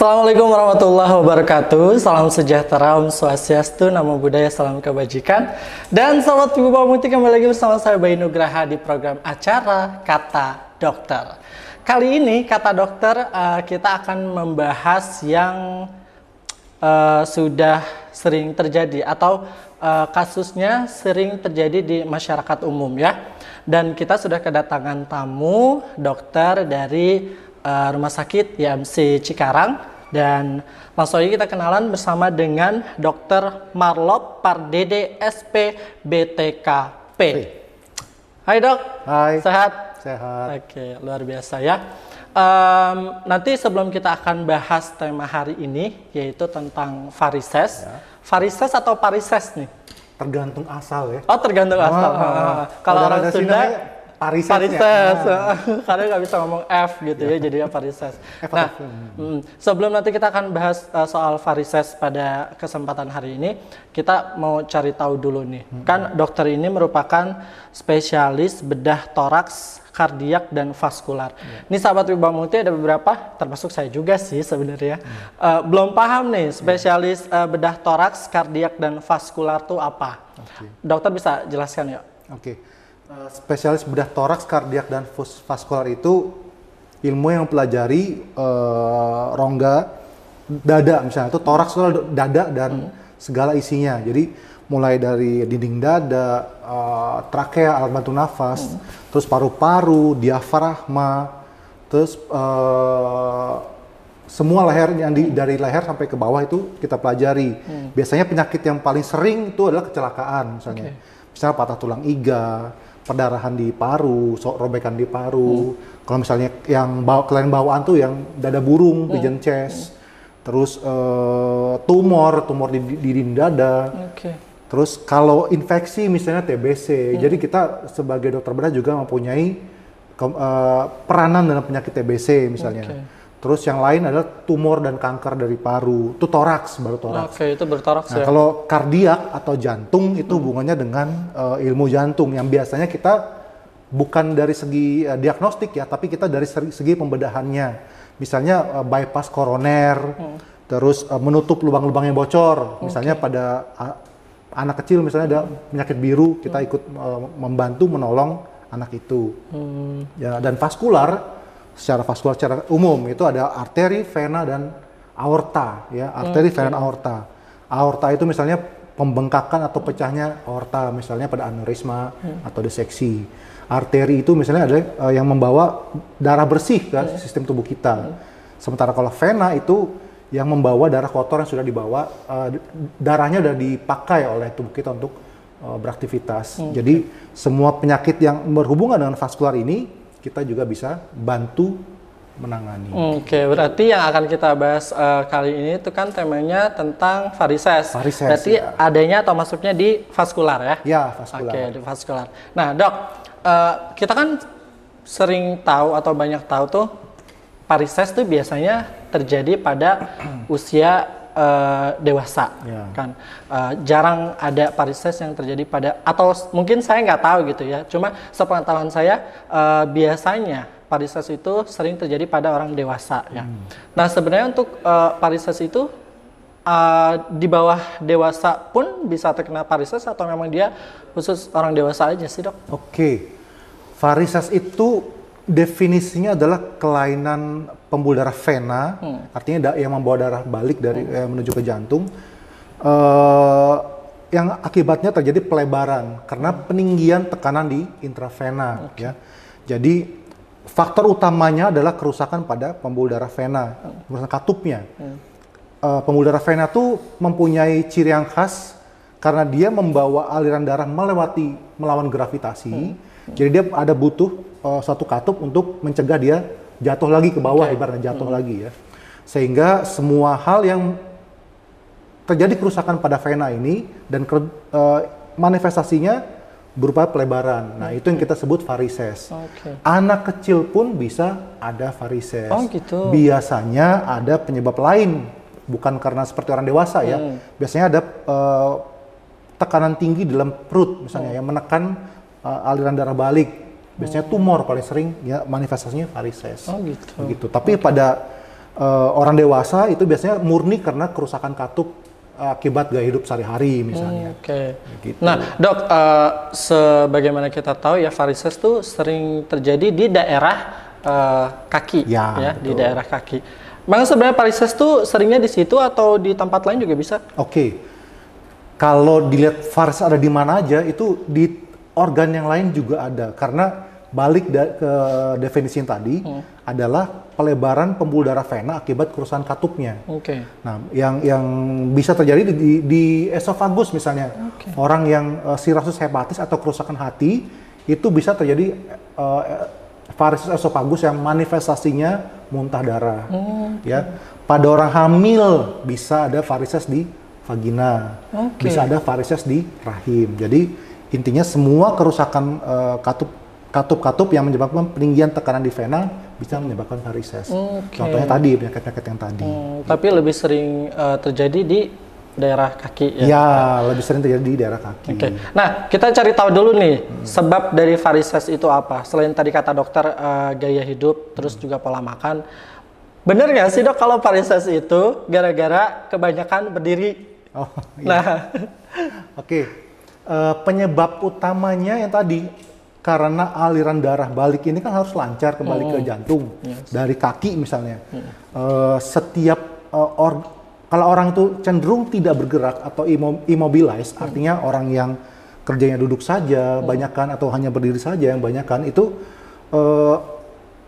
Assalamualaikum warahmatullahi wabarakatuh. Salam sejahtera, Om Swastiastu, Namo Buddhaya, Salam Kebajikan. Dan sahabat Ibu Muti kembali lagi bersama saya Bayi Nugraha di program acara Kata Dokter. Kali ini Kata Dokter uh, kita akan membahas yang uh, sudah sering terjadi atau uh, kasusnya sering terjadi di masyarakat umum ya. Dan kita sudah kedatangan tamu dokter dari uh, Rumah Sakit YMC Cikarang dan langsung aja kita kenalan bersama dengan Dr. Marlop Pardede SP BTKP. Hai dok. Hai. Sehat? Sehat. Oke, luar biasa ya. Um, nanti sebelum kita akan bahas tema hari ini yaitu tentang varises. Ya. Varises atau parises nih? Tergantung asal ya. Oh tergantung asal. Oh, oh. Kalau orang Sunda Parises. Parises. Ya. Karena nggak bisa ngomong F gitu ya, ya jadinya Parises. Nah, hmm, sebelum nanti kita akan bahas uh, soal varises pada kesempatan hari ini, kita mau cari tahu dulu nih. Hmm. Kan dokter ini merupakan spesialis bedah toraks, kardiak dan vaskular. Ya. Ini sahabat Wibawa Muti ada beberapa, termasuk saya juga sih sebenarnya. Hmm. Uh, belum paham nih spesialis uh, bedah toraks, kardiak dan vaskular itu apa? Okay. Dokter bisa jelaskan ya? Oke. Okay spesialis bedah toraks, kardiak dan vaskular itu ilmu yang mempelajari uh, rongga dada misalnya itu toraks itu dada dan hmm. segala isinya. Jadi mulai dari dinding dada, uh, trakea, alat bantu nafas, hmm. terus paru-paru, diafragma, terus uh, semua leher yang di, dari leher sampai ke bawah itu kita pelajari. Hmm. Biasanya penyakit yang paling sering itu adalah kecelakaan misalnya. Okay. Misalnya patah tulang iga, perdarahan di paru, so, robekan di paru. Hmm. Kalau misalnya yang bawa kalian bawaan tuh yang dada burung, hmm. pigeon chest. Hmm. Terus uh, tumor, tumor di, di, di dada. Okay. Terus kalau infeksi misalnya TBC. Hmm. Jadi kita sebagai dokter bedah juga mempunyai ke, uh, peranan dalam penyakit TBC misalnya. Okay Terus yang lain adalah tumor dan kanker dari paru. Itu toraks, baru toraks. Oke, itu bertoraks nah, ya. Kalau kardiak atau jantung itu hmm. hubungannya dengan uh, ilmu jantung yang biasanya kita bukan dari segi uh, diagnostik ya, tapi kita dari segi pembedahannya. Misalnya uh, bypass koroner, hmm. terus uh, menutup lubang-lubang yang bocor. Misalnya okay. pada uh, anak kecil misalnya ada penyakit biru, kita hmm. ikut uh, membantu menolong anak itu. Hmm. Ya, dan vaskular secara vaskular secara umum itu ada arteri, vena dan aorta ya, arteri, okay. vena, aorta. Aorta itu misalnya pembengkakan atau pecahnya aorta misalnya pada aneurisma hmm. atau diseksi. Arteri itu misalnya ada uh, yang membawa darah bersih ke hmm. sistem tubuh kita. Hmm. Sementara kalau vena itu yang membawa darah kotor yang sudah dibawa uh, darahnya sudah dipakai oleh tubuh kita untuk uh, beraktivitas. Hmm. Jadi semua penyakit yang berhubungan dengan vaskular ini kita juga bisa bantu menangani. Oke, okay, berarti yang akan kita bahas uh, kali ini itu kan temanya tentang varises. Varises. Berarti ya. adanya atau masuknya di vaskular ya? Ya, vaskular. Oke, okay, di vaskular. Nah, dok, uh, kita kan sering tahu atau banyak tahu tuh varises tuh biasanya terjadi pada usia uh, dewasa yeah. kan uh, jarang ada varises yang terjadi pada atau mungkin saya nggak tahu gitu ya cuma sepengetahuan saya uh, biasanya varises itu sering terjadi pada orang dewasa ya hmm. nah sebenarnya untuk uh, varises itu uh, di bawah dewasa pun bisa terkena varises atau memang dia khusus orang dewasa aja sih dok? Oke, okay. varises itu definisinya adalah kelainan pembuluh darah vena, hmm. artinya da yang membawa darah balik dari hmm. eh, menuju ke jantung, uh, yang akibatnya terjadi pelebaran karena peninggian tekanan di intravena. Okay. Ya. Jadi faktor utamanya adalah kerusakan pada pembuluh darah vena, hmm. kerusakan katupnya. Hmm. Uh, pembuluh darah vena itu mempunyai ciri yang khas karena dia membawa aliran darah melewati melawan gravitasi. Hmm. Jadi dia ada butuh uh, satu katup untuk mencegah dia jatuh lagi ke bawah okay. ibaratnya jatuh hmm. lagi ya. Sehingga semua hal yang terjadi kerusakan pada vena ini dan uh, manifestasinya berupa pelebaran. Nah, okay. itu yang kita sebut varises. Okay. Anak kecil pun bisa ada varises. Oh, gitu. Biasanya ada penyebab lain, bukan karena seperti orang dewasa ya. Hmm. Biasanya ada uh, tekanan tinggi dalam perut misalnya oh. yang menekan uh, aliran darah balik Biasanya tumor paling sering ya manifestasinya varises. Oh gitu. Begitu. Tapi okay. pada eh, orang dewasa itu biasanya murni karena kerusakan katup eh, akibat gaya hidup sehari-hari misalnya. Oke. Gitu. Nah, dok, eh, sebagaimana kita tahu ya varises tuh sering terjadi di daerah eh, kaki, Ya, di betul. daerah kaki. Memang sebenarnya varises tuh seringnya di situ atau di tempat lain juga bisa? Oke, kalau dilihat varises ada di mana aja, itu di organ yang lain juga ada. Karena balik da- ke definisi yang tadi adalah pelebaran pembuluh darah vena akibat kerusakan katupnya. Oke. Nah, yang yang bisa terjadi di, di, esofagus misalnya, orang yang uh, cirrhosis hepatis atau kerusakan hati itu bisa terjadi uh, varises esofagus yang manifestasinya muntah darah. Ya, pada orang hamil bisa ada varises di vagina, Oke. bisa ada varises di rahim. Jadi intinya semua kerusakan uh, katup katup-katup yang menyebabkan peninggian tekanan di vena bisa menyebabkan varises. Oke. Contohnya tadi penyakit-penyakit yang tadi. Hmm, tapi lebih sering eh, terjadi di daerah kaki ya. Ya, lebih sering terjadi di daerah kaki. Oke. Nah, kita cari tahu dulu nih sebab dari varises itu apa. Selain tadi kata dokter eh, gaya hidup, terus juga pola makan. Bener nggak sih dok kalau varises itu gara-gara kebanyakan berdiri? Oh, iya. Nah, Oke. Eh, penyebab utamanya yang tadi karena aliran darah balik ini kan harus lancar kembali ke jantung. Dari kaki misalnya. Eh, setiap eh, or- kalau orang itu cenderung tidak bergerak atau immo- immobilize, artinya orang yang kerjanya duduk saja, banyakan atau hanya berdiri saja yang banyakan itu eh,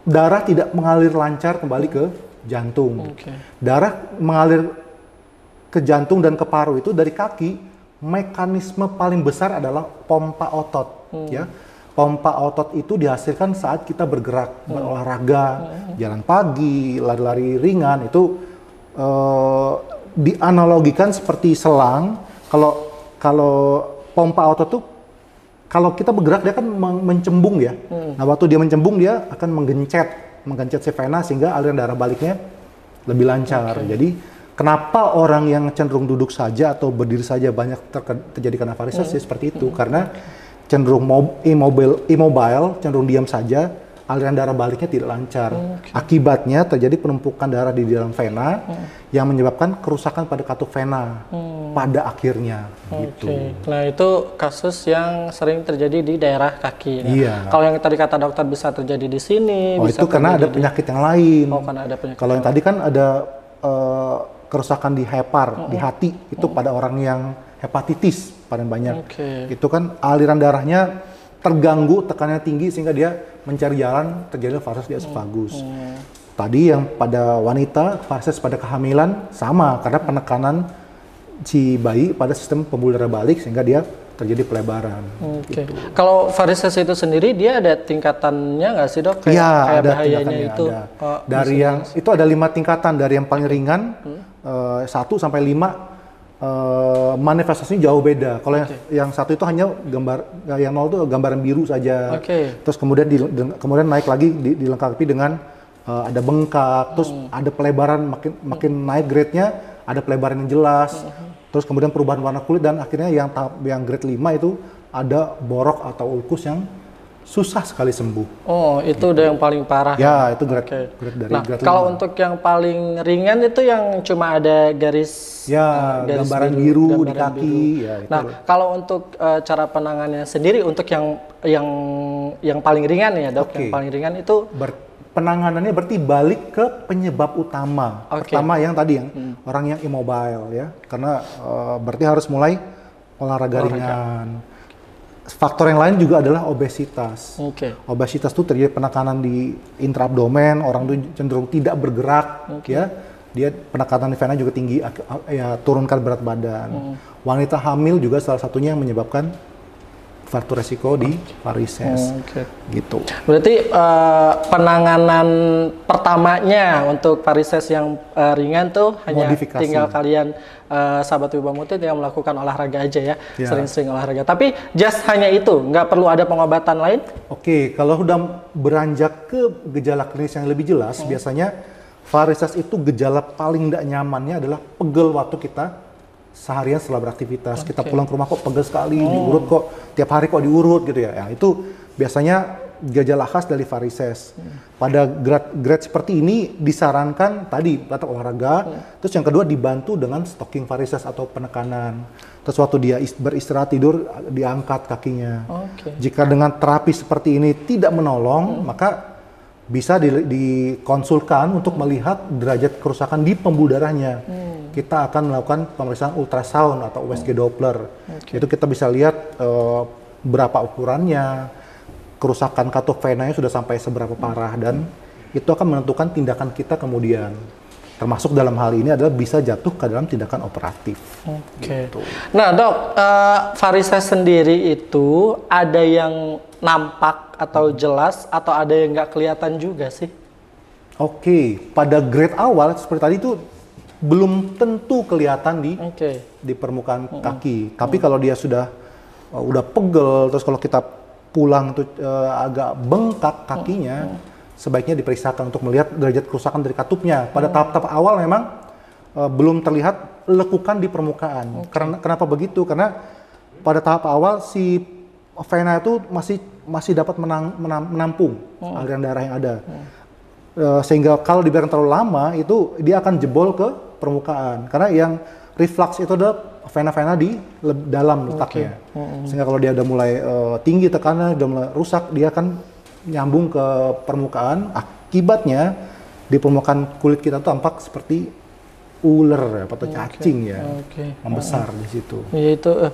darah tidak mengalir lancar kembali ke jantung. Oke. Darah mengalir ke jantung dan ke paru itu dari kaki mekanisme paling besar adalah pompa otot ya. Pompa otot itu dihasilkan saat kita bergerak berolahraga jalan pagi lari-lari ringan itu eh, dianalogikan seperti selang. Kalau kalau pompa otot tuh kalau kita bergerak dia kan men- mencembung ya. Nah waktu dia mencembung dia akan menggencet menggencet si vena sehingga aliran darah baliknya lebih lancar. Jadi kenapa orang yang cenderung duduk saja atau berdiri saja banyak terjadi karena varises ya seperti itu karena cenderung mob- immobile, immobile, cenderung diam saja, aliran darah baliknya tidak lancar. Akibatnya terjadi penumpukan darah di dalam vena yang menyebabkan kerusakan pada katup vena pada akhirnya gitu. Oke. Nah, itu kasus yang sering terjadi di daerah kaki. Nah, Iya. Kalau yang tadi kata dokter bisa terjadi di sini, Oh bisa itu karena ada terjadi di- penyakit yang lain. Oh, karena ada penyakit. Kalau yang tadi kan ada eh, kerusakan di hepar, di hati, itu pada orang yang hepatitis paling banyak. Oke. Itu kan aliran darahnya terganggu, tekanannya tinggi sehingga dia mencari jalan terjadi varises di esophagus. Tadi yang pada wanita, varises pada kehamilan sama karena penekanan si bayi pada sistem pembuluh darah balik sehingga dia terjadi pelebaran. Oke. Kalau varises itu sendiri dia ada tingkatannya nggak sih dok? Iya, ada tingkatannya. itu. ada. Oh, dari yang itu ada lima tingkatan dari yang paling ringan eh, satu sampai lima eh, manifestasinya jauh beda. Kalau yang, yang satu itu hanya gambar yang nol itu gambaran biru saja. Oke. Terus kemudian di, kemudian naik lagi di- dilengkapi dengan eh, ada bengkak, terus Hmm. ada pelebaran makin makin naik grade-nya ada pelebaran yang jelas. Hmm. Terus kemudian perubahan warna kulit dan akhirnya yang tahap yang grade 5 itu ada borok atau ulkus yang susah sekali sembuh. Oh, itu udah yang paling parah. Ya, itu grade, Oke. grade dari Nah, grade kalau untuk yang paling ringan itu yang cuma ada garis Ya, eh, garis gambaran biru, di gambaran kaki, biru. ya itu. Nah, kalau untuk eh, cara penanganannya sendiri untuk yang yang yang paling ringan ya, Dok, Oke. yang paling ringan itu Ber- penanganannya berarti balik ke penyebab utama. Oke. Pertama yang tadi yang orang yang immobile ya, karena eh, berarti harus mulai olahraga, ringan. Faktor yang lain juga adalah obesitas. Oke. Obesitas itu terjadi penekanan di intraabdomen, orang itu cenderung tidak bergerak, ya. Dia penekanan di vena juga tinggi, ya turunkan berat badan. Wanita hamil juga salah satunya yang menyebabkan faktor resiko di varises, Oke. gitu. Berarti eh, penanganan pertamanya untuk varises yang eh, ringan tuh hanya Modifikasi. tinggal kalian eh, sahabat Wiba Muti tinggal melakukan olahraga aja ya, Ya. sering-sering olahraga. Tapi just hanya itu, nggak perlu ada pengobatan lain? Oke, kalau sudah beranjak ke gejala klinis yang lebih jelas, biasanya varises itu gejala paling tidak nyamannya adalah pegel waktu kita seharian setelah beraktivitas. Kita pulang ke rumah kok pegel sekali, diurut kok tiap hari kok diurut gitu ya. Ya itu biasanya gejala khas dari varises. Pada grade, grade seperti ini disarankan tadi batas olahraga, terus yang kedua dibantu dengan stocking varises atau penekanan. Terus waktu dia is- beristirahat tidur diangkat kakinya. Oke. Jika dengan terapi seperti ini tidak menolong, maka bisa di- dikonsulkan untuk melihat derajat kerusakan di pembuluh darahnya. Kita akan melakukan pemeriksaan ultrasound atau USG Doppler. Itu kita bisa lihat eh, berapa ukurannya, kerusakan katup venanya sudah sampai seberapa parah dan itu akan menentukan tindakan kita kemudian. Termasuk dalam hal ini adalah bisa jatuh ke dalam tindakan operatif. Oke. Nah, Dok, eh, varises sendiri itu ada yang nampak atau jelas atau ada yang nggak kelihatan juga sih? Oke, pada grade awal seperti tadi itu belum tentu kelihatan di Oke. di permukaan kaki. Tapi kalau dia sudah uh, udah pegel, terus kalau kita pulang tuh uh, agak bengkak kakinya, sebaiknya diperiksakan untuk melihat derajat kerusakan dari katupnya. Pada tahap-tahap awal memang uh, belum terlihat lekukan di permukaan. Karena kenapa begitu? Karena pada tahap awal si vena itu masih masih dapat menang- menam- menampung aliran darah yang ada. Eh, sehingga kalau dibiarkan terlalu lama itu dia akan jebol ke permukaan. Karena yang reflux itu adalah vena-vena di dalam letaknya. Sehingga kalau dia udah mulai eh, tinggi tekanan udah mulai rusak dia akan nyambung ke permukaan. Akibatnya di permukaan kulit kita tuh tampak seperti ular ya, atau cacing ya. Oke. membesar di situ. Ya itu eh,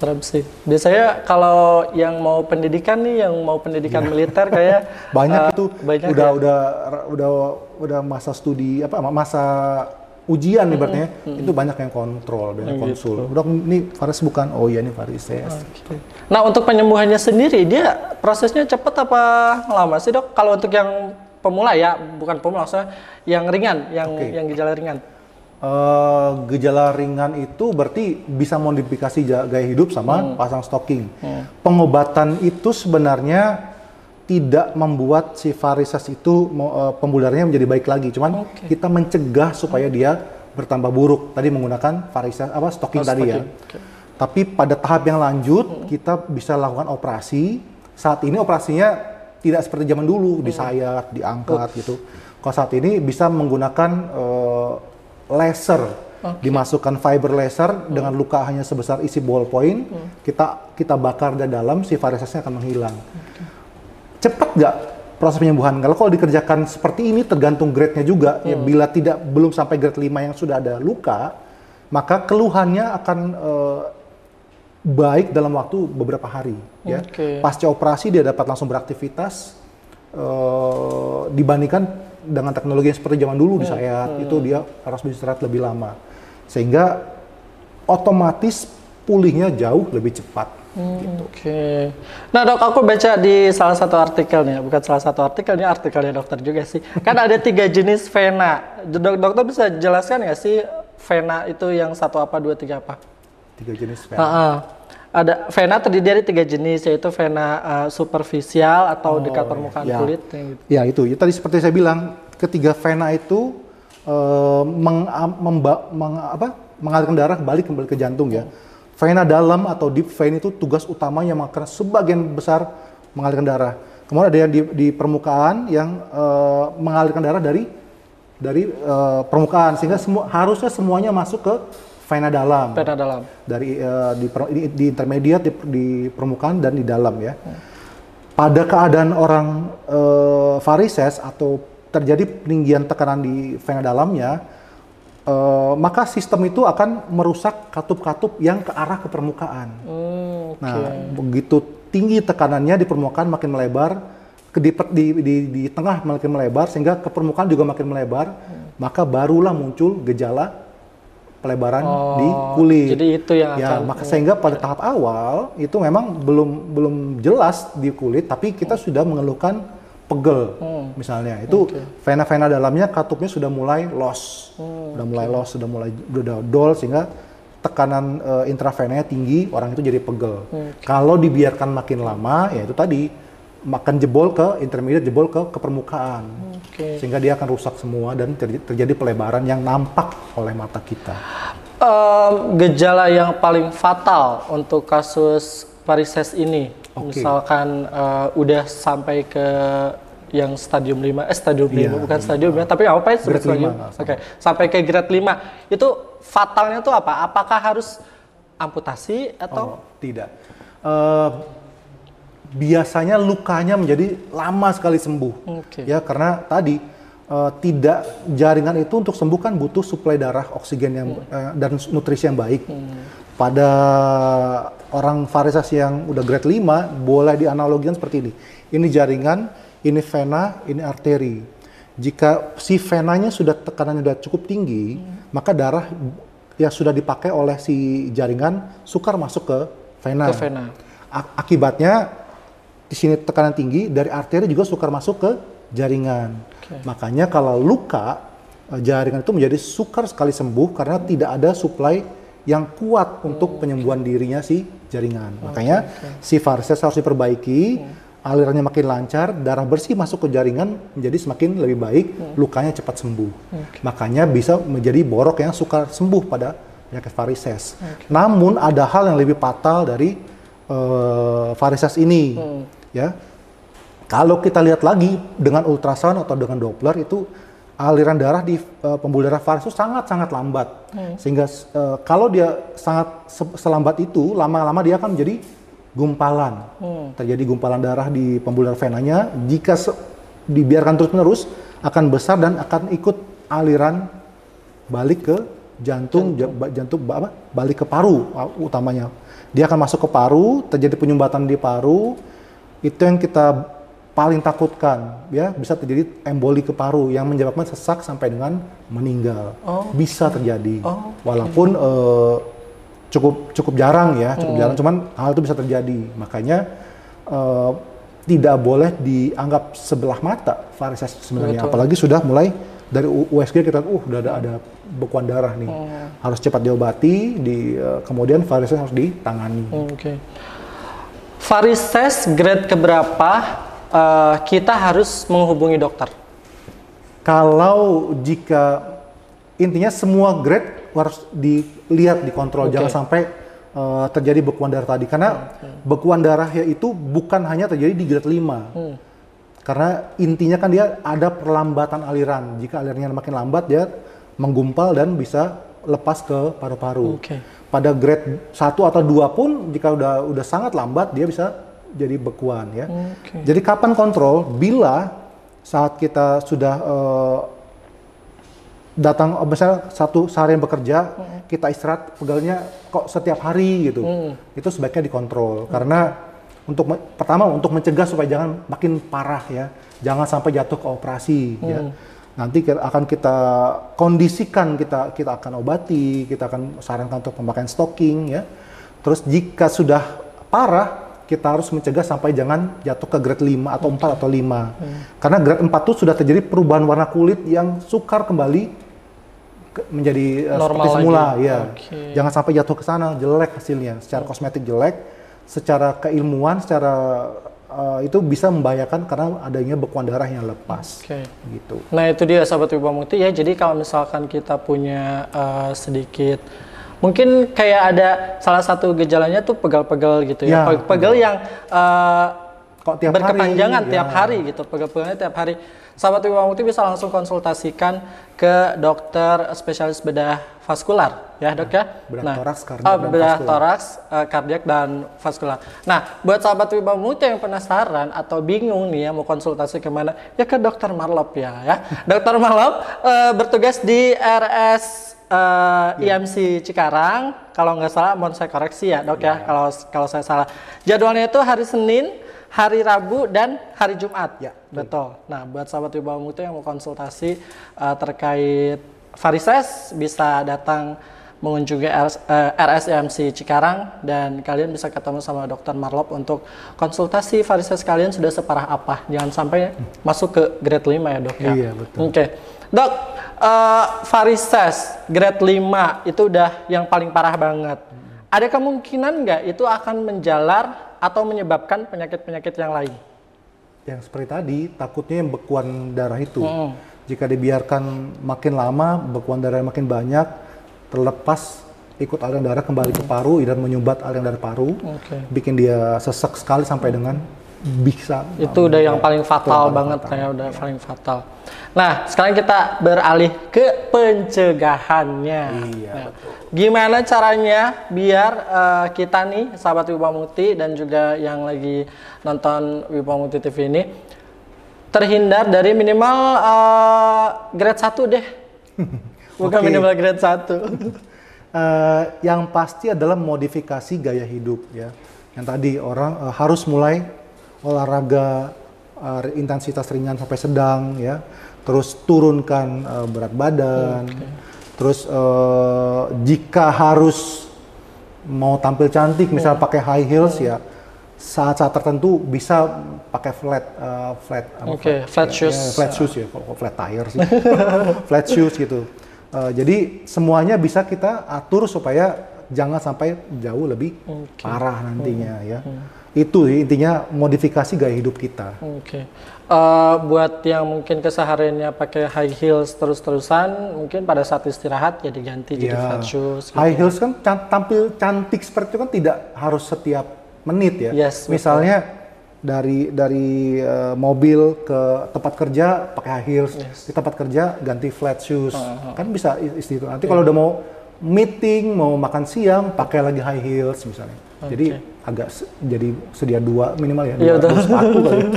serem sih. Biasanya kalau yang mau pendidikan nih, yang mau pendidikan militer kayak banyak eh, itu. banyak udah ya. udah udah udah masa studi apa masa ujian ibaratnya itu banyak yang kontrol banyak konsul. Udah ini varis bukan oh iya ini varises Oke. Nah untuk penyembuhannya sendiri dia prosesnya cepat apa lama sih dok? Kalau untuk yang pemula ya bukan pemula maksudnya yang ringan, yang Oke. yang gejala ringan. Eh, gejala ringan itu berarti bisa modifikasi gaya hidup sama pasang stocking. Pengobatan itu sebenarnya tidak membuat si varises itu darahnya menjadi baik lagi cuman Oke. kita mencegah supaya dia bertambah buruk tadi menggunakan varises apa stocking Oh, tadi ya stocking. Oke. Tapi pada tahap yang lanjut kita bisa lakukan operasi. Saat ini operasinya tidak seperti zaman dulu disayat, diangkat gitu. Kalau saat ini bisa menggunakan eh, laser, dimasukkan fiber laser dengan luka hanya sebesar isi ballpoint, kita kita bakar dari dalam si varisesnya akan menghilang. Cepat nggak proses penyembuhan? Kalau kalau dikerjakan seperti ini tergantung grade-nya juga. Ya, bila tidak belum sampai grade 5 yang sudah ada luka, maka keluhannya akan eh, baik dalam waktu beberapa hari. Ya. Pasca operasi dia dapat langsung beraktivitas eh, dibandingkan dengan teknologi yang seperti zaman dulu disayat itu dia harus beristirahat lebih lama sehingga otomatis pulihnya jauh lebih cepat. Gitu. Oke. Nah dok, aku baca di salah satu artikelnya, bukan salah satu artikel, ini artikelnya dokter juga sih. Kan ada tiga jenis vena. Dok, dokter bisa jelaskan nggak sih vena itu yang satu apa, dua, tiga apa? Tiga jenis Ah, ah. Ada vena terdiri dari tiga jenis, yaitu vena uh, superficial atau dekat permukaan ya. kulit. gitu. Ya itu, ya, tadi seperti saya bilang, ketiga vena itu eh, meng, memba- meng- apa, mengalirkan darah balik kembali ke jantung ya. Vena dalam atau deep vein itu tugas utamanya karena sebagian besar mengalirkan darah. Kemudian ada yang di, di permukaan yang eh, mengalirkan darah dari dari eh, permukaan sehingga semua harusnya semuanya masuk ke vena dalam Vena dalam. dari eh, di, per- di, di intermediate di, di permukaan dan di dalam ya. Pada keadaan orang varises atau terjadi peninggian tekanan di vena dalamnya, eh, maka sistem itu akan merusak katup-katup yang ke arah ke permukaan. Hmm, Nah, begitu tinggi tekanannya di permukaan makin melebar, ke di, di, di, di tengah makin melebar, sehingga ke permukaan juga makin melebar, maka barulah muncul gejala pelebaran di kulit. Oh, jadi itu yang ya, akan- maka sehingga pada tahap awal itu memang belum belum jelas di kulit, tapi kita sudah mengeluhkan pegel, Hmm. misalnya. Itu vena-vena dalamnya katupnya sudah mulai loss, sudah mulai loss, sudah mulai udah dol sehingga tekanan eh, intravenanya tinggi, orang itu jadi pegel. Kalau dibiarkan makin lama, ya itu tadi makan jebol ke intermediate, jebol ke ke permukaan, Oke. sehingga dia akan rusak semua dan terj- terjadi pelebaran yang nampak oleh mata kita. Em, gejala yang paling fatal untuk kasus varises ini Oke. Misalkan eh, udah sampai ke yang stadium 5, eh stadium 5 Iya, bukan stadium ya, tapi apa ya stadium? lima, Oke, sampai ke grade 5. Itu fatalnya tuh apa? Apakah harus amputasi atau Oh, tidak. Eh, biasanya lukanya menjadi lama sekali sembuh. Oke. Ya, karena tadi eh, tidak jaringan itu untuk sembuh kan butuh suplai darah, oksigen yang eh, dan nutrisi yang baik. Pada orang varises yang udah grade 5 boleh dianalogikan seperti ini. Ini jaringan, ini vena, ini arteri. Jika si venanya sudah tekanannya sudah cukup tinggi, maka darah yang sudah dipakai oleh si jaringan sukar masuk ke vena. ke vena? Akibatnya di sini tekanan tinggi dari arteri juga sukar masuk ke jaringan. Oke. Makanya kalau luka eh, jaringan itu menjadi sukar sekali sembuh karena tidak ada suplai yang kuat untuk penyembuhan dirinya si jaringan. Makanya si varises harus diperbaiki, alirannya makin lancar, darah bersih masuk ke jaringan menjadi semakin lebih baik, lukanya cepat sembuh. Makanya bisa menjadi borok yang sukar sembuh pada penyakit varises. Namun ada hal yang lebih fatal dari eh, varises ini, ya. Kalau kita lihat lagi dengan ultrasound atau dengan Doppler itu aliran darah di eh, pembuluh darah varises itu sangat-sangat lambat. Sehingga eh, kalau dia sangat se- selambat itu, lama-lama dia akan menjadi gumpalan. Terjadi gumpalan darah di pembuluh darah venanya. Jika dibiarkan terus-menerus akan besar dan akan ikut aliran balik ke jantung, jantung, ba- apa? balik ke paru uh, utamanya. Dia akan masuk ke paru, terjadi penyumbatan di paru. Itu yang kita paling takutkan, ya bisa terjadi emboli ke paru yang menyebabkan sesak sampai dengan meninggal. Oh. Bisa terjadi, Oh, walaupun eh, cukup cukup jarang ya, cukup jarang. Cuman hal itu bisa terjadi. Makanya eh, tidak boleh dianggap sebelah mata varises sebenarnya. Betul. Apalagi sudah mulai dari USG kita, uh, udah ada ada bekuan darah nih, harus cepat diobati. Di eh, kemudian varises harus ditangani. Oke. Varises grade keberapa eh, kita harus menghubungi dokter? Kalau jika intinya semua grade harus dilihat dikontrol Oke. jangan sampai uh, terjadi bekuan darah tadi karena bekuan darah ya itu bukan hanya terjadi di grade 5. Hmm. Karena intinya kan dia ada perlambatan aliran. Jika alirannya makin lambat dia menggumpal dan bisa lepas ke paru-paru. Oke. Pada grade 1 atau 2 pun jika udah udah sangat lambat dia bisa jadi bekuan ya. Oke. Jadi kapan kontrol? Bila saat kita sudah eh, datang, oh, misalnya satu seharian bekerja, kita istirahat pegalnya kok setiap hari gitu, itu sebaiknya dikontrol. Karena untuk pertama untuk mencegah supaya jangan makin parah ya, jangan sampai jatuh ke operasi ya. Nanti ki- akan kita kondisikan, kita kita akan obati, kita akan sarankan untuk pemakaian stocking ya. Terus jika sudah parah, kita harus mencegah sampai jangan jatuh ke grade 5 atau 4 atau 5. Karena grade 4 itu sudah terjadi perubahan warna kulit yang sukar kembali ke- menjadi eh, Normal seperti semula lagi. ya. Oke. Jangan sampai jatuh ke sana jelek hasilnya. Secara kosmetik jelek, secara keilmuan, secara eh, itu bisa membahayakan karena adanya bekuan darah yang lepas. Oke. Gitu. Nah itu dia sahabat Wibawa Mukti ya. Jadi kalau misalkan kita punya eh, sedikit, mungkin kayak ada salah satu gejalanya tuh pegal-pegal gitu ya. Ya, Pe- pegal yang eh, Kok tiap berkepanjangan hari, tiap ya. hari gitu. Pegal-pegalnya tiap hari. Sahabat Wibawa Mukti bisa langsung konsultasikan ke dokter spesialis bedah vaskular ya dok ya. bedah toraks, kardiak, oh, bedah vaskular. toraks, eh, kardiak dan vaskular. Nah, buat sahabat Wibawa Mukti yang penasaran atau bingung nih ya mau konsultasi ke mana, ya ke dokter Marlop ya. ya. dokter Marlop eh, bertugas di RS eh, IMC Cikarang. Kalau nggak salah, mohon saya koreksi ya dok ya. Kalau kalau saya salah. Jadwalnya itu hari Senin, hari Rabu dan hari Jumat. Ya, betul. Nah, buat sahabat Wibawa Mukti yang mau konsultasi eh, terkait varises bisa datang mengunjungi RS, eh, RSMC Cikarang dan kalian bisa ketemu sama dokter Marlop untuk konsultasi varises kalian sudah separah apa. Jangan sampai masuk ke grade 5 ya, Dok ya. Iya, betul. Oke. Dok, eh, varises grade 5 itu udah yang paling parah banget. Ada kemungkinan nggak itu akan menjalar atau menyebabkan penyakit-penyakit yang lain? Yang seperti tadi, takutnya yang bekuan darah itu. Mm. Jika dibiarkan makin lama, bekuan darah makin banyak, terlepas ikut aliran darah kembali ke paru dan menyumbat aliran darah paru, Oke. bikin dia sesek sekali sampai dengan bisa. Itu udah yang paling fatal paling banget fatal. kayak udah paling fatal. Nah, sekarang kita beralih ke pencegahannya. Iya, Nah, Gimana caranya biar eh, kita nih sahabat Wibawa Mukti dan juga yang lagi nonton Wibawa Mukti TV ini terhindar dari minimal eh, grade 1 deh. Bukan minimal grade 1. Eh, yang pasti adalah modifikasi gaya hidup ya. Yang tadi orang eh, harus mulai olahraga eh, intensitas ringan sampai sedang ya. Terus turunkan eh, berat badan. Terus eh, jika harus mau tampil cantik, misal pakai high heels ya, saat-saat tertentu bisa pakai flat, eh, flat, apa, Oke, flat ya, shoes. ya, flat shoes ya, kok flat tire sih, flat shoes gitu. Eh, jadi semuanya bisa kita atur supaya jangan sampai jauh lebih parah nantinya ya. Itu intinya modifikasi gaya hidup kita. Oke. Eh, buat yang mungkin kesehariannya pakai high heels terus-terusan, mungkin pada saat istirahat ya diganti jadi Ya. flat shoes. gitu. High heels kan can- tampil cantik seperti itu kan tidak harus setiap menit ya. Yes, betul. Misalnya dari dari eh, mobil ke tempat kerja pakai high heels, di tempat kerja ganti flat shoes. Kan bisa i- isti itu. Nanti kalau udah mau meeting, mau makan siang pakai lagi high heels misalnya. Jadi agak se- jadi sedia dua minimal ya, Iya, dua, sepatu kali. ya.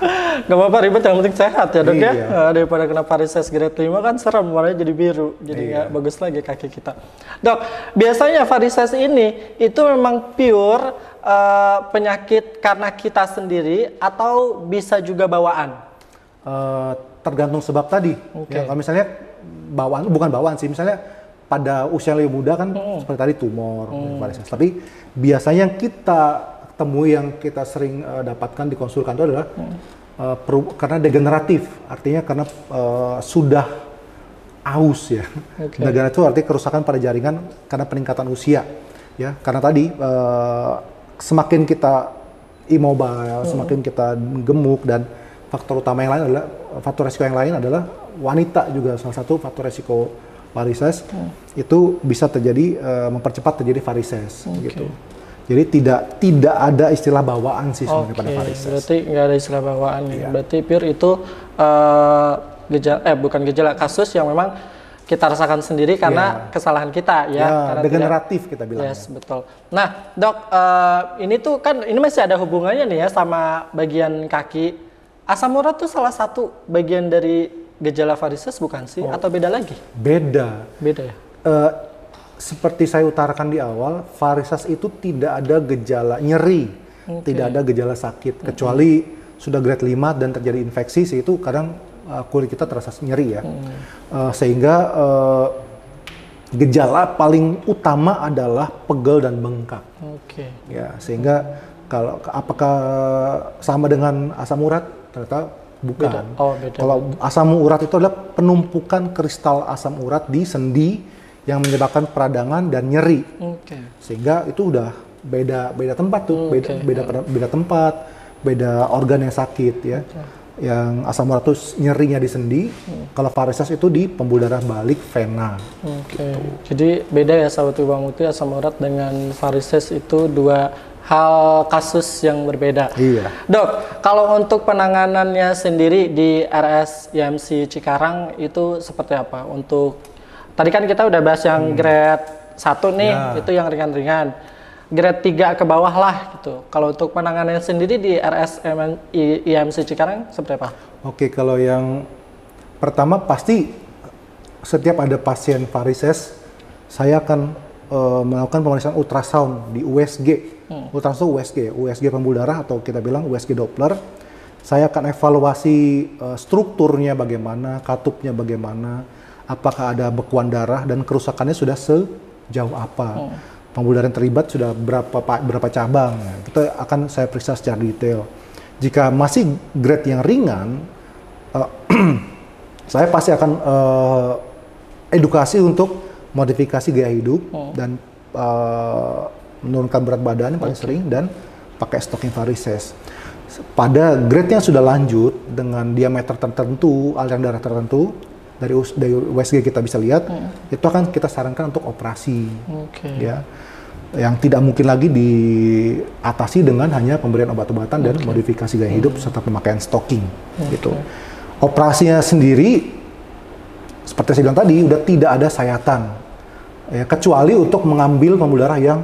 Gak apa-apa ribet yang penting sehat ya dok ya. Iya. Eh, daripada kena varises grade 5 kan serem warnanya jadi biru. Jadi Iya. nggak bagus lagi kaki kita. Dok, biasanya varises ini itu memang pure eh, penyakit karena kita sendiri atau bisa juga bawaan? Eh, tergantung sebab tadi. Oke. Ya, kalau misalnya bawaan, bukan bawaan sih, misalnya pada usia yang lebih muda kan Hmm. seperti tadi tumor, varises. Tapi biasanya yang kita temui yang kita sering eh, dapatkan di konsultan itu adalah Hmm. peru- karena degeneratif, artinya karena eh, sudah aus ya. Oke. Degeneratif itu artinya kerusakan pada jaringan karena peningkatan usia. Ya, karena tadi eh, semakin kita immobile, semakin kita gemuk dan faktor utama yang lain adalah faktor resiko yang lain adalah wanita juga salah satu faktor resiko varises itu bisa terjadi eh, mempercepat terjadi varises gitu. Jadi tidak tidak ada istilah bawaan sih sebenarnya Oke, pada varises. berarti nggak ada istilah bawaan ya. Iya. Berarti pure itu eh, gejala eh bukan gejala kasus yang memang kita rasakan sendiri karena kesalahan kita ya. Ya, karena tidak- degeneratif kita bilang. Yes, betul. Nah, dok, eh, ini tuh kan ini masih ada hubungannya nih ya sama bagian kaki. Asam urat tuh salah satu bagian dari gejala varises bukan sih? Oh. Atau beda lagi? Beda. Beda ya? Eh, seperti saya utarakan di awal, varises itu tidak ada gejala nyeri, tidak ada gejala sakit, kecuali sudah grade 5 dan terjadi infeksi, sih itu kadang eh, kulit kita terasa nyeri ya. Eh, sehingga eh, gejala paling utama adalah pegel dan bengkak. Oke. Ya, sehingga kalau apakah sama dengan asam urat? Ternyata bukan. Beda. Oh, beda. Kalau asam urat itu adalah penumpukan kristal asam urat di sendi yang menyebabkan peradangan dan nyeri. Oke. Sehingga itu udah beda beda tempat tuh, beda oke. beda beda tempat, beda organ yang sakit ya. Yang asam urat itu nyerinya di sendi, Hmm. kalau varises itu di pembuluh darah balik vena. Oke. Jadi beda ya sahabat Bang Muti asam urat dengan varises itu dua hal kasus yang berbeda. Iya. Dok, kalau untuk penanganannya sendiri di RS IMC Cikarang itu seperti apa? Untuk tadi kan kita udah bahas yang grade 1 nih, Hmm. Ya. itu yang ringan-ringan. Grade 3 ke bawah lah gitu. Kalau untuk penanganannya sendiri di RS IMC Cikarang seperti apa? Oke, kalau yang pertama pasti setiap ada pasien varises, saya akan eh, melakukan pemeriksaan ultrasound di USG. Ultrasound USG, USG pembuluh darah atau kita bilang USG Doppler. Saya akan evaluasi eh, strukturnya bagaimana, katupnya bagaimana, apakah ada bekuan darah dan kerusakannya sudah sejauh apa. Pembuluh darah yang terlibat sudah berapa pa- berapa cabang. Kita akan saya periksa secara detail. Jika masih grade yang ringan, eh, saya pasti akan eh, edukasi untuk modifikasi gaya hidup dan eh, menurunkan berat badan yang paling sering dan pakai stocking varises. Pada grade yang sudah lanjut dengan diameter tertentu, aliran darah tertentu, dari, dari USG kita bisa lihat, itu akan kita sarankan untuk operasi. Oke. Ya, yang tidak mungkin lagi diatasi dengan hanya pemberian obat-obatan dan modifikasi gaya hidup serta pemakaian stocking, gitu. Operasinya sendiri, seperti saya bilang tadi, udah tidak ada sayatan, ya, kecuali untuk mengambil pembuluh darah yang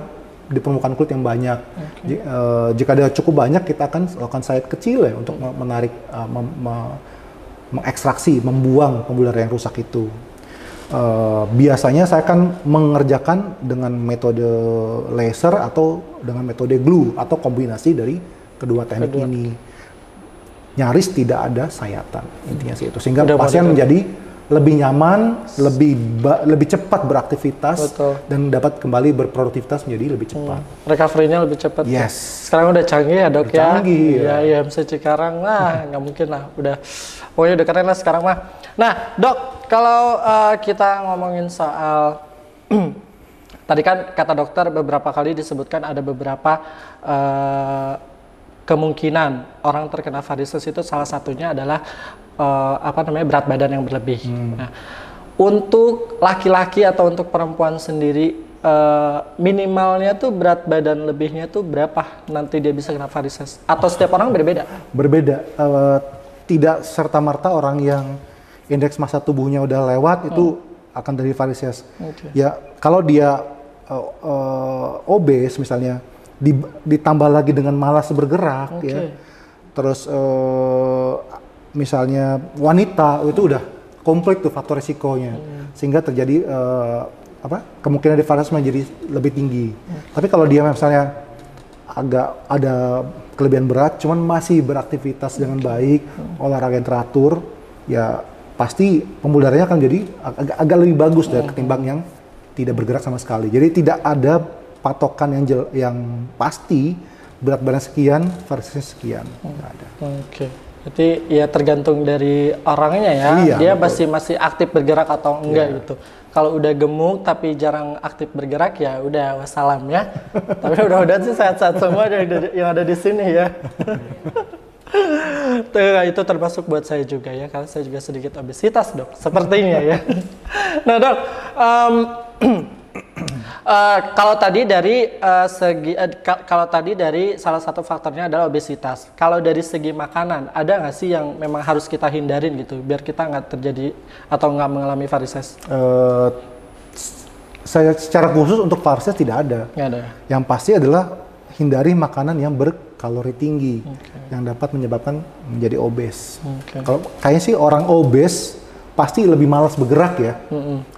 di permukaan kulit yang banyak. Ji- eh, jika ada cukup banyak, kita akan lakukan sayat kecil ya untuk me- menarik, eh, mem- me- mengekstraksi, membuang pembuluh darah yang rusak itu. Eh, biasanya saya akan mengerjakan dengan metode laser atau dengan metode glue atau kombinasi dari kedua teknik Kedua. ini. Nyaris tidak ada sayatan intinya sih itu sehingga Udah pasien menjadi lebih nyaman, lebih lebih cepat beraktivitas Betul. dan dapat kembali berproduktivitas menjadi lebih cepat. Recovery-nya lebih cepat. ya. Yes. Sekarang udah canggih ya dok Udah ya. canggih, Iya, ya. IMC Cikarang lah, nggak mungkin lah. Udah, pokoknya udah keren lah sekarang mah. Nah dok, kalau uh, kita ngomongin soal tadi kan kata dokter beberapa kali disebutkan ada beberapa uh, kemungkinan orang terkena varises itu salah satunya adalah uh, apa namanya berat badan yang berlebih. Nah, untuk laki-laki atau untuk perempuan sendiri eh, minimalnya tuh berat badan lebihnya tuh berapa nanti dia bisa kena varises? Atau setiap orang beda-beda? Berbeda, eh, tidak serta merta orang yang indeks massa tubuhnya udah lewat itu akan dari varises. Oke. Ya kalau dia eh, eh, obes misalnya, di- ditambah lagi dengan malas bergerak, Oke. ya, terus eh, misalnya wanita itu udah komplit tuh faktor risikonya, sehingga terjadi eh, apa kemungkinan di varises menjadi lebih tinggi. Tapi kalau dia misalnya agak ada kelebihan berat, cuman masih beraktivitas dengan baik, olahraga yang teratur, ya pasti pembuluh darahnya akan jadi agak, agak lebih bagus dari ketimbang yang tidak bergerak sama sekali. Jadi tidak ada patokan yang jel, yang pasti berat badan sekian, varises sekian, nggak ada. Oke. Berarti ya tergantung dari orangnya ya. Iya, dia betul. masih masih aktif bergerak atau enggak gitu. Kalau udah gemuk tapi jarang aktif bergerak ya udah wassalam ya. tapi udah-udah sih sehat-sehat semua yang ada, yang ada di sini ya. Tuh, itu termasuk buat saya juga ya, karena saya juga sedikit obesitas dok, sepertinya ya. nah dok, em, eh, kalau tadi dari eh, segi, ka- kalau tadi dari salah satu faktornya adalah obesitas. Kalau dari segi makanan, ada nggak sih yang memang harus kita hindarin gitu, biar kita nggak terjadi atau nggak mengalami varises? S- saya secara khusus untuk varises tidak ada. Nggak ada. ya? Yang pasti adalah hindari makanan yang berkalori tinggi yang dapat menyebabkan menjadi obes. Oke. Kalau kayaknya sih orang obes pasti lebih malas bergerak ya.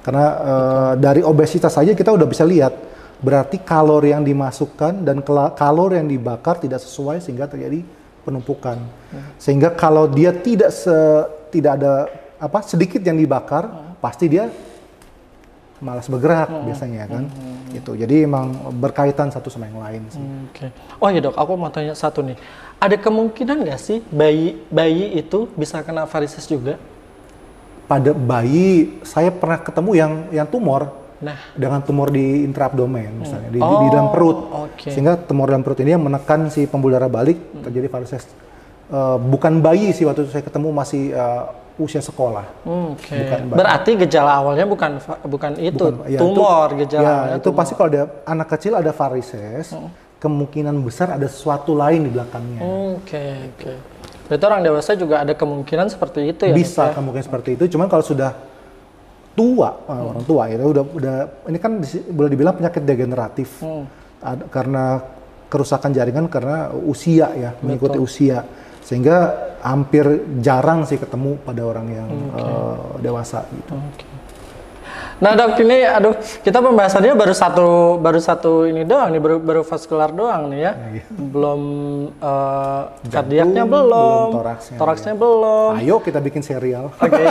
Karena eh, dari obesitas saja kita udah bisa lihat berarti kalori yang dimasukkan dan kalori yang dibakar tidak sesuai sehingga terjadi penumpukan. Sehingga kalau dia tidak se- tidak ada apa sedikit yang dibakar, pasti dia malas bergerak biasanya kan. Gitu. Jadi emang berkaitan satu sama yang lain sih. Oke. Oh iya dok, aku mau tanya satu nih. Ada kemungkinan nggak sih bayi bayi itu bisa kena varises juga? Pada bayi saya pernah ketemu yang yang tumor Nah, dengan tumor di intraabdomen misalnya di, di- Oh, di dalam perut. oke. Sehingga tumor dalam perut ini yang menekan si pembuluh darah balik terjadi varises. Eh, bukan bayi sih waktu itu saya ketemu masih eh, usia sekolah. oke. Bukan bayi. Berarti gejala awalnya bukan bukan itu Bukan- ya, tumor itu, gejala ya, itu tumor. pasti kalau ada anak kecil ada varises, kemungkinan besar ada sesuatu lain di belakangnya. Oke oke. Berarti orang dewasa juga ada kemungkinan seperti itu ya? Bisa ya? kemungkinan seperti itu, cuman kalau sudah tua, eh, orang tua ya udah udah ini kan boleh dibilang penyakit degeneratif. Hmm. Ada- karena kerusakan jaringan karena usia ya, mengikuti usia. Sehingga hampir jarang sih ketemu pada orang yang eh, dewasa gitu. Oke. Nah dok ini, aduh kita pembahasannya baru satu baru satu ini doang nih baru baru vaskular doang nih ya, belum eh, kardiaknya belum, belum toraksnya, toraksnya belum. Ayo kita bikin serial. Oke.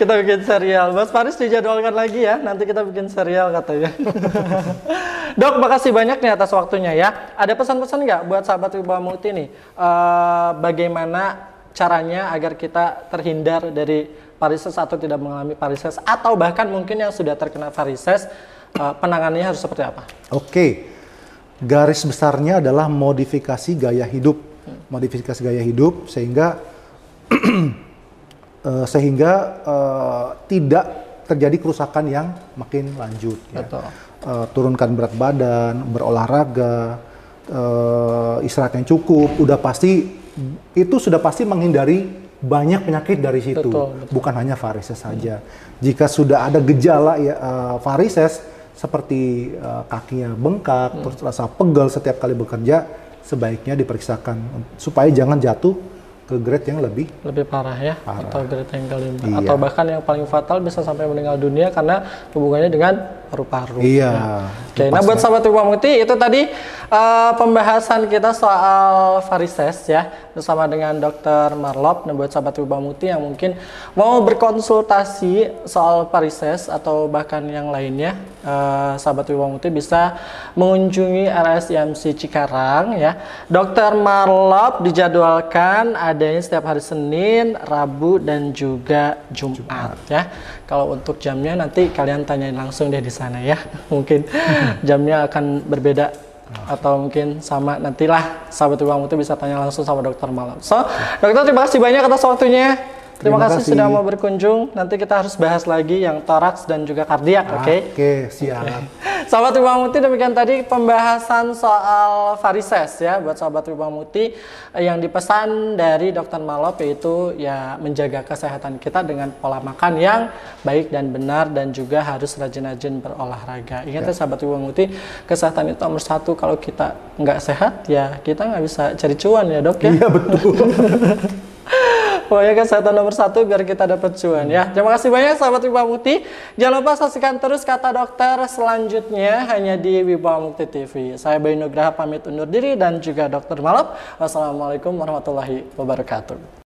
kita bikin serial. Mas Faris dijadwalkan lagi ya. Nanti kita bikin serial katanya. Dok, makasih banyak nih atas waktunya ya. Ada pesan-pesan nggak buat sahabat Wibawa Mukti nih? Eh, bagaimana caranya agar kita terhindar dari varises atau tidak mengalami varises atau bahkan mungkin yang sudah terkena varises eh, penanganannya harus seperti apa? Oke, garis besarnya adalah modifikasi gaya hidup, modifikasi gaya hidup sehingga eh, sehingga eh, tidak terjadi kerusakan yang makin lanjut. ya. Betul. Eh, turunkan berat badan, berolahraga, eh, istirahat yang cukup, udah pasti itu sudah pasti menghindari banyak penyakit dari situ, Betul, bukan hanya varises saja. Jika sudah ada gejala ya eh, varises seperti eh, kakinya bengkak, Hmm. terus rasa pegal setiap kali bekerja, sebaiknya diperiksakan supaya jangan jatuh ke grade yang lebih lebih parah ya Parah. atau grade yang kelima Iya. atau bahkan yang paling fatal bisa sampai meninggal dunia karena hubungannya dengan paru-paru. iya. Oke, nah buat sahabat Ibu Muti itu tadi eh, pembahasan kita soal varises ya bersama dengan Dr. Marlop. Nah buat sahabat Ibu Muti yang mungkin mau berkonsultasi soal varises atau bahkan yang lainnya, eh, sahabat Ibu Muti bisa mengunjungi RSIMC Cikarang ya. Dr. Marlop dijadwalkan adanya setiap hari Senin, Rabu dan juga Jumat ya. Kalau untuk jamnya nanti kalian tanyain langsung deh di sana ya. Mungkin jamnya akan berbeda atau mungkin sama nantilah sahabat Ibu itu bisa tanya langsung sama dokter malam. So, dokter terima kasih banyak atas waktunya. Terima, Terima kasih, kasih. sudah mau berkunjung. Nanti kita harus bahas lagi yang toraks dan juga kardiak, oke? Oke, siap. Sahabat Ibu Muti demikian tadi pembahasan soal varises ya buat sahabat Muti yang dipesan dari Dokter Malop yaitu ya menjaga kesehatan kita dengan pola makan yang baik dan benar dan juga harus rajin-rajin berolahraga. Ingat ya sahabat Ibu Muti kesehatan itu nomor satu kalau kita nggak sehat ya kita nggak bisa cari cuan ya dok ya. Iya betul. Pokoknya kesehatan nomor satu biar kita dapat cuan ya. Terima kasih banyak sahabat Wibawa Mukti. Jangan lupa saksikan terus kata dokter selanjutnya hanya di Wibawa Mukti TV. Saya Bayu Nugraha pamit undur diri dan juga dokter Malap. Wassalamualaikum warahmatullahi wabarakatuh.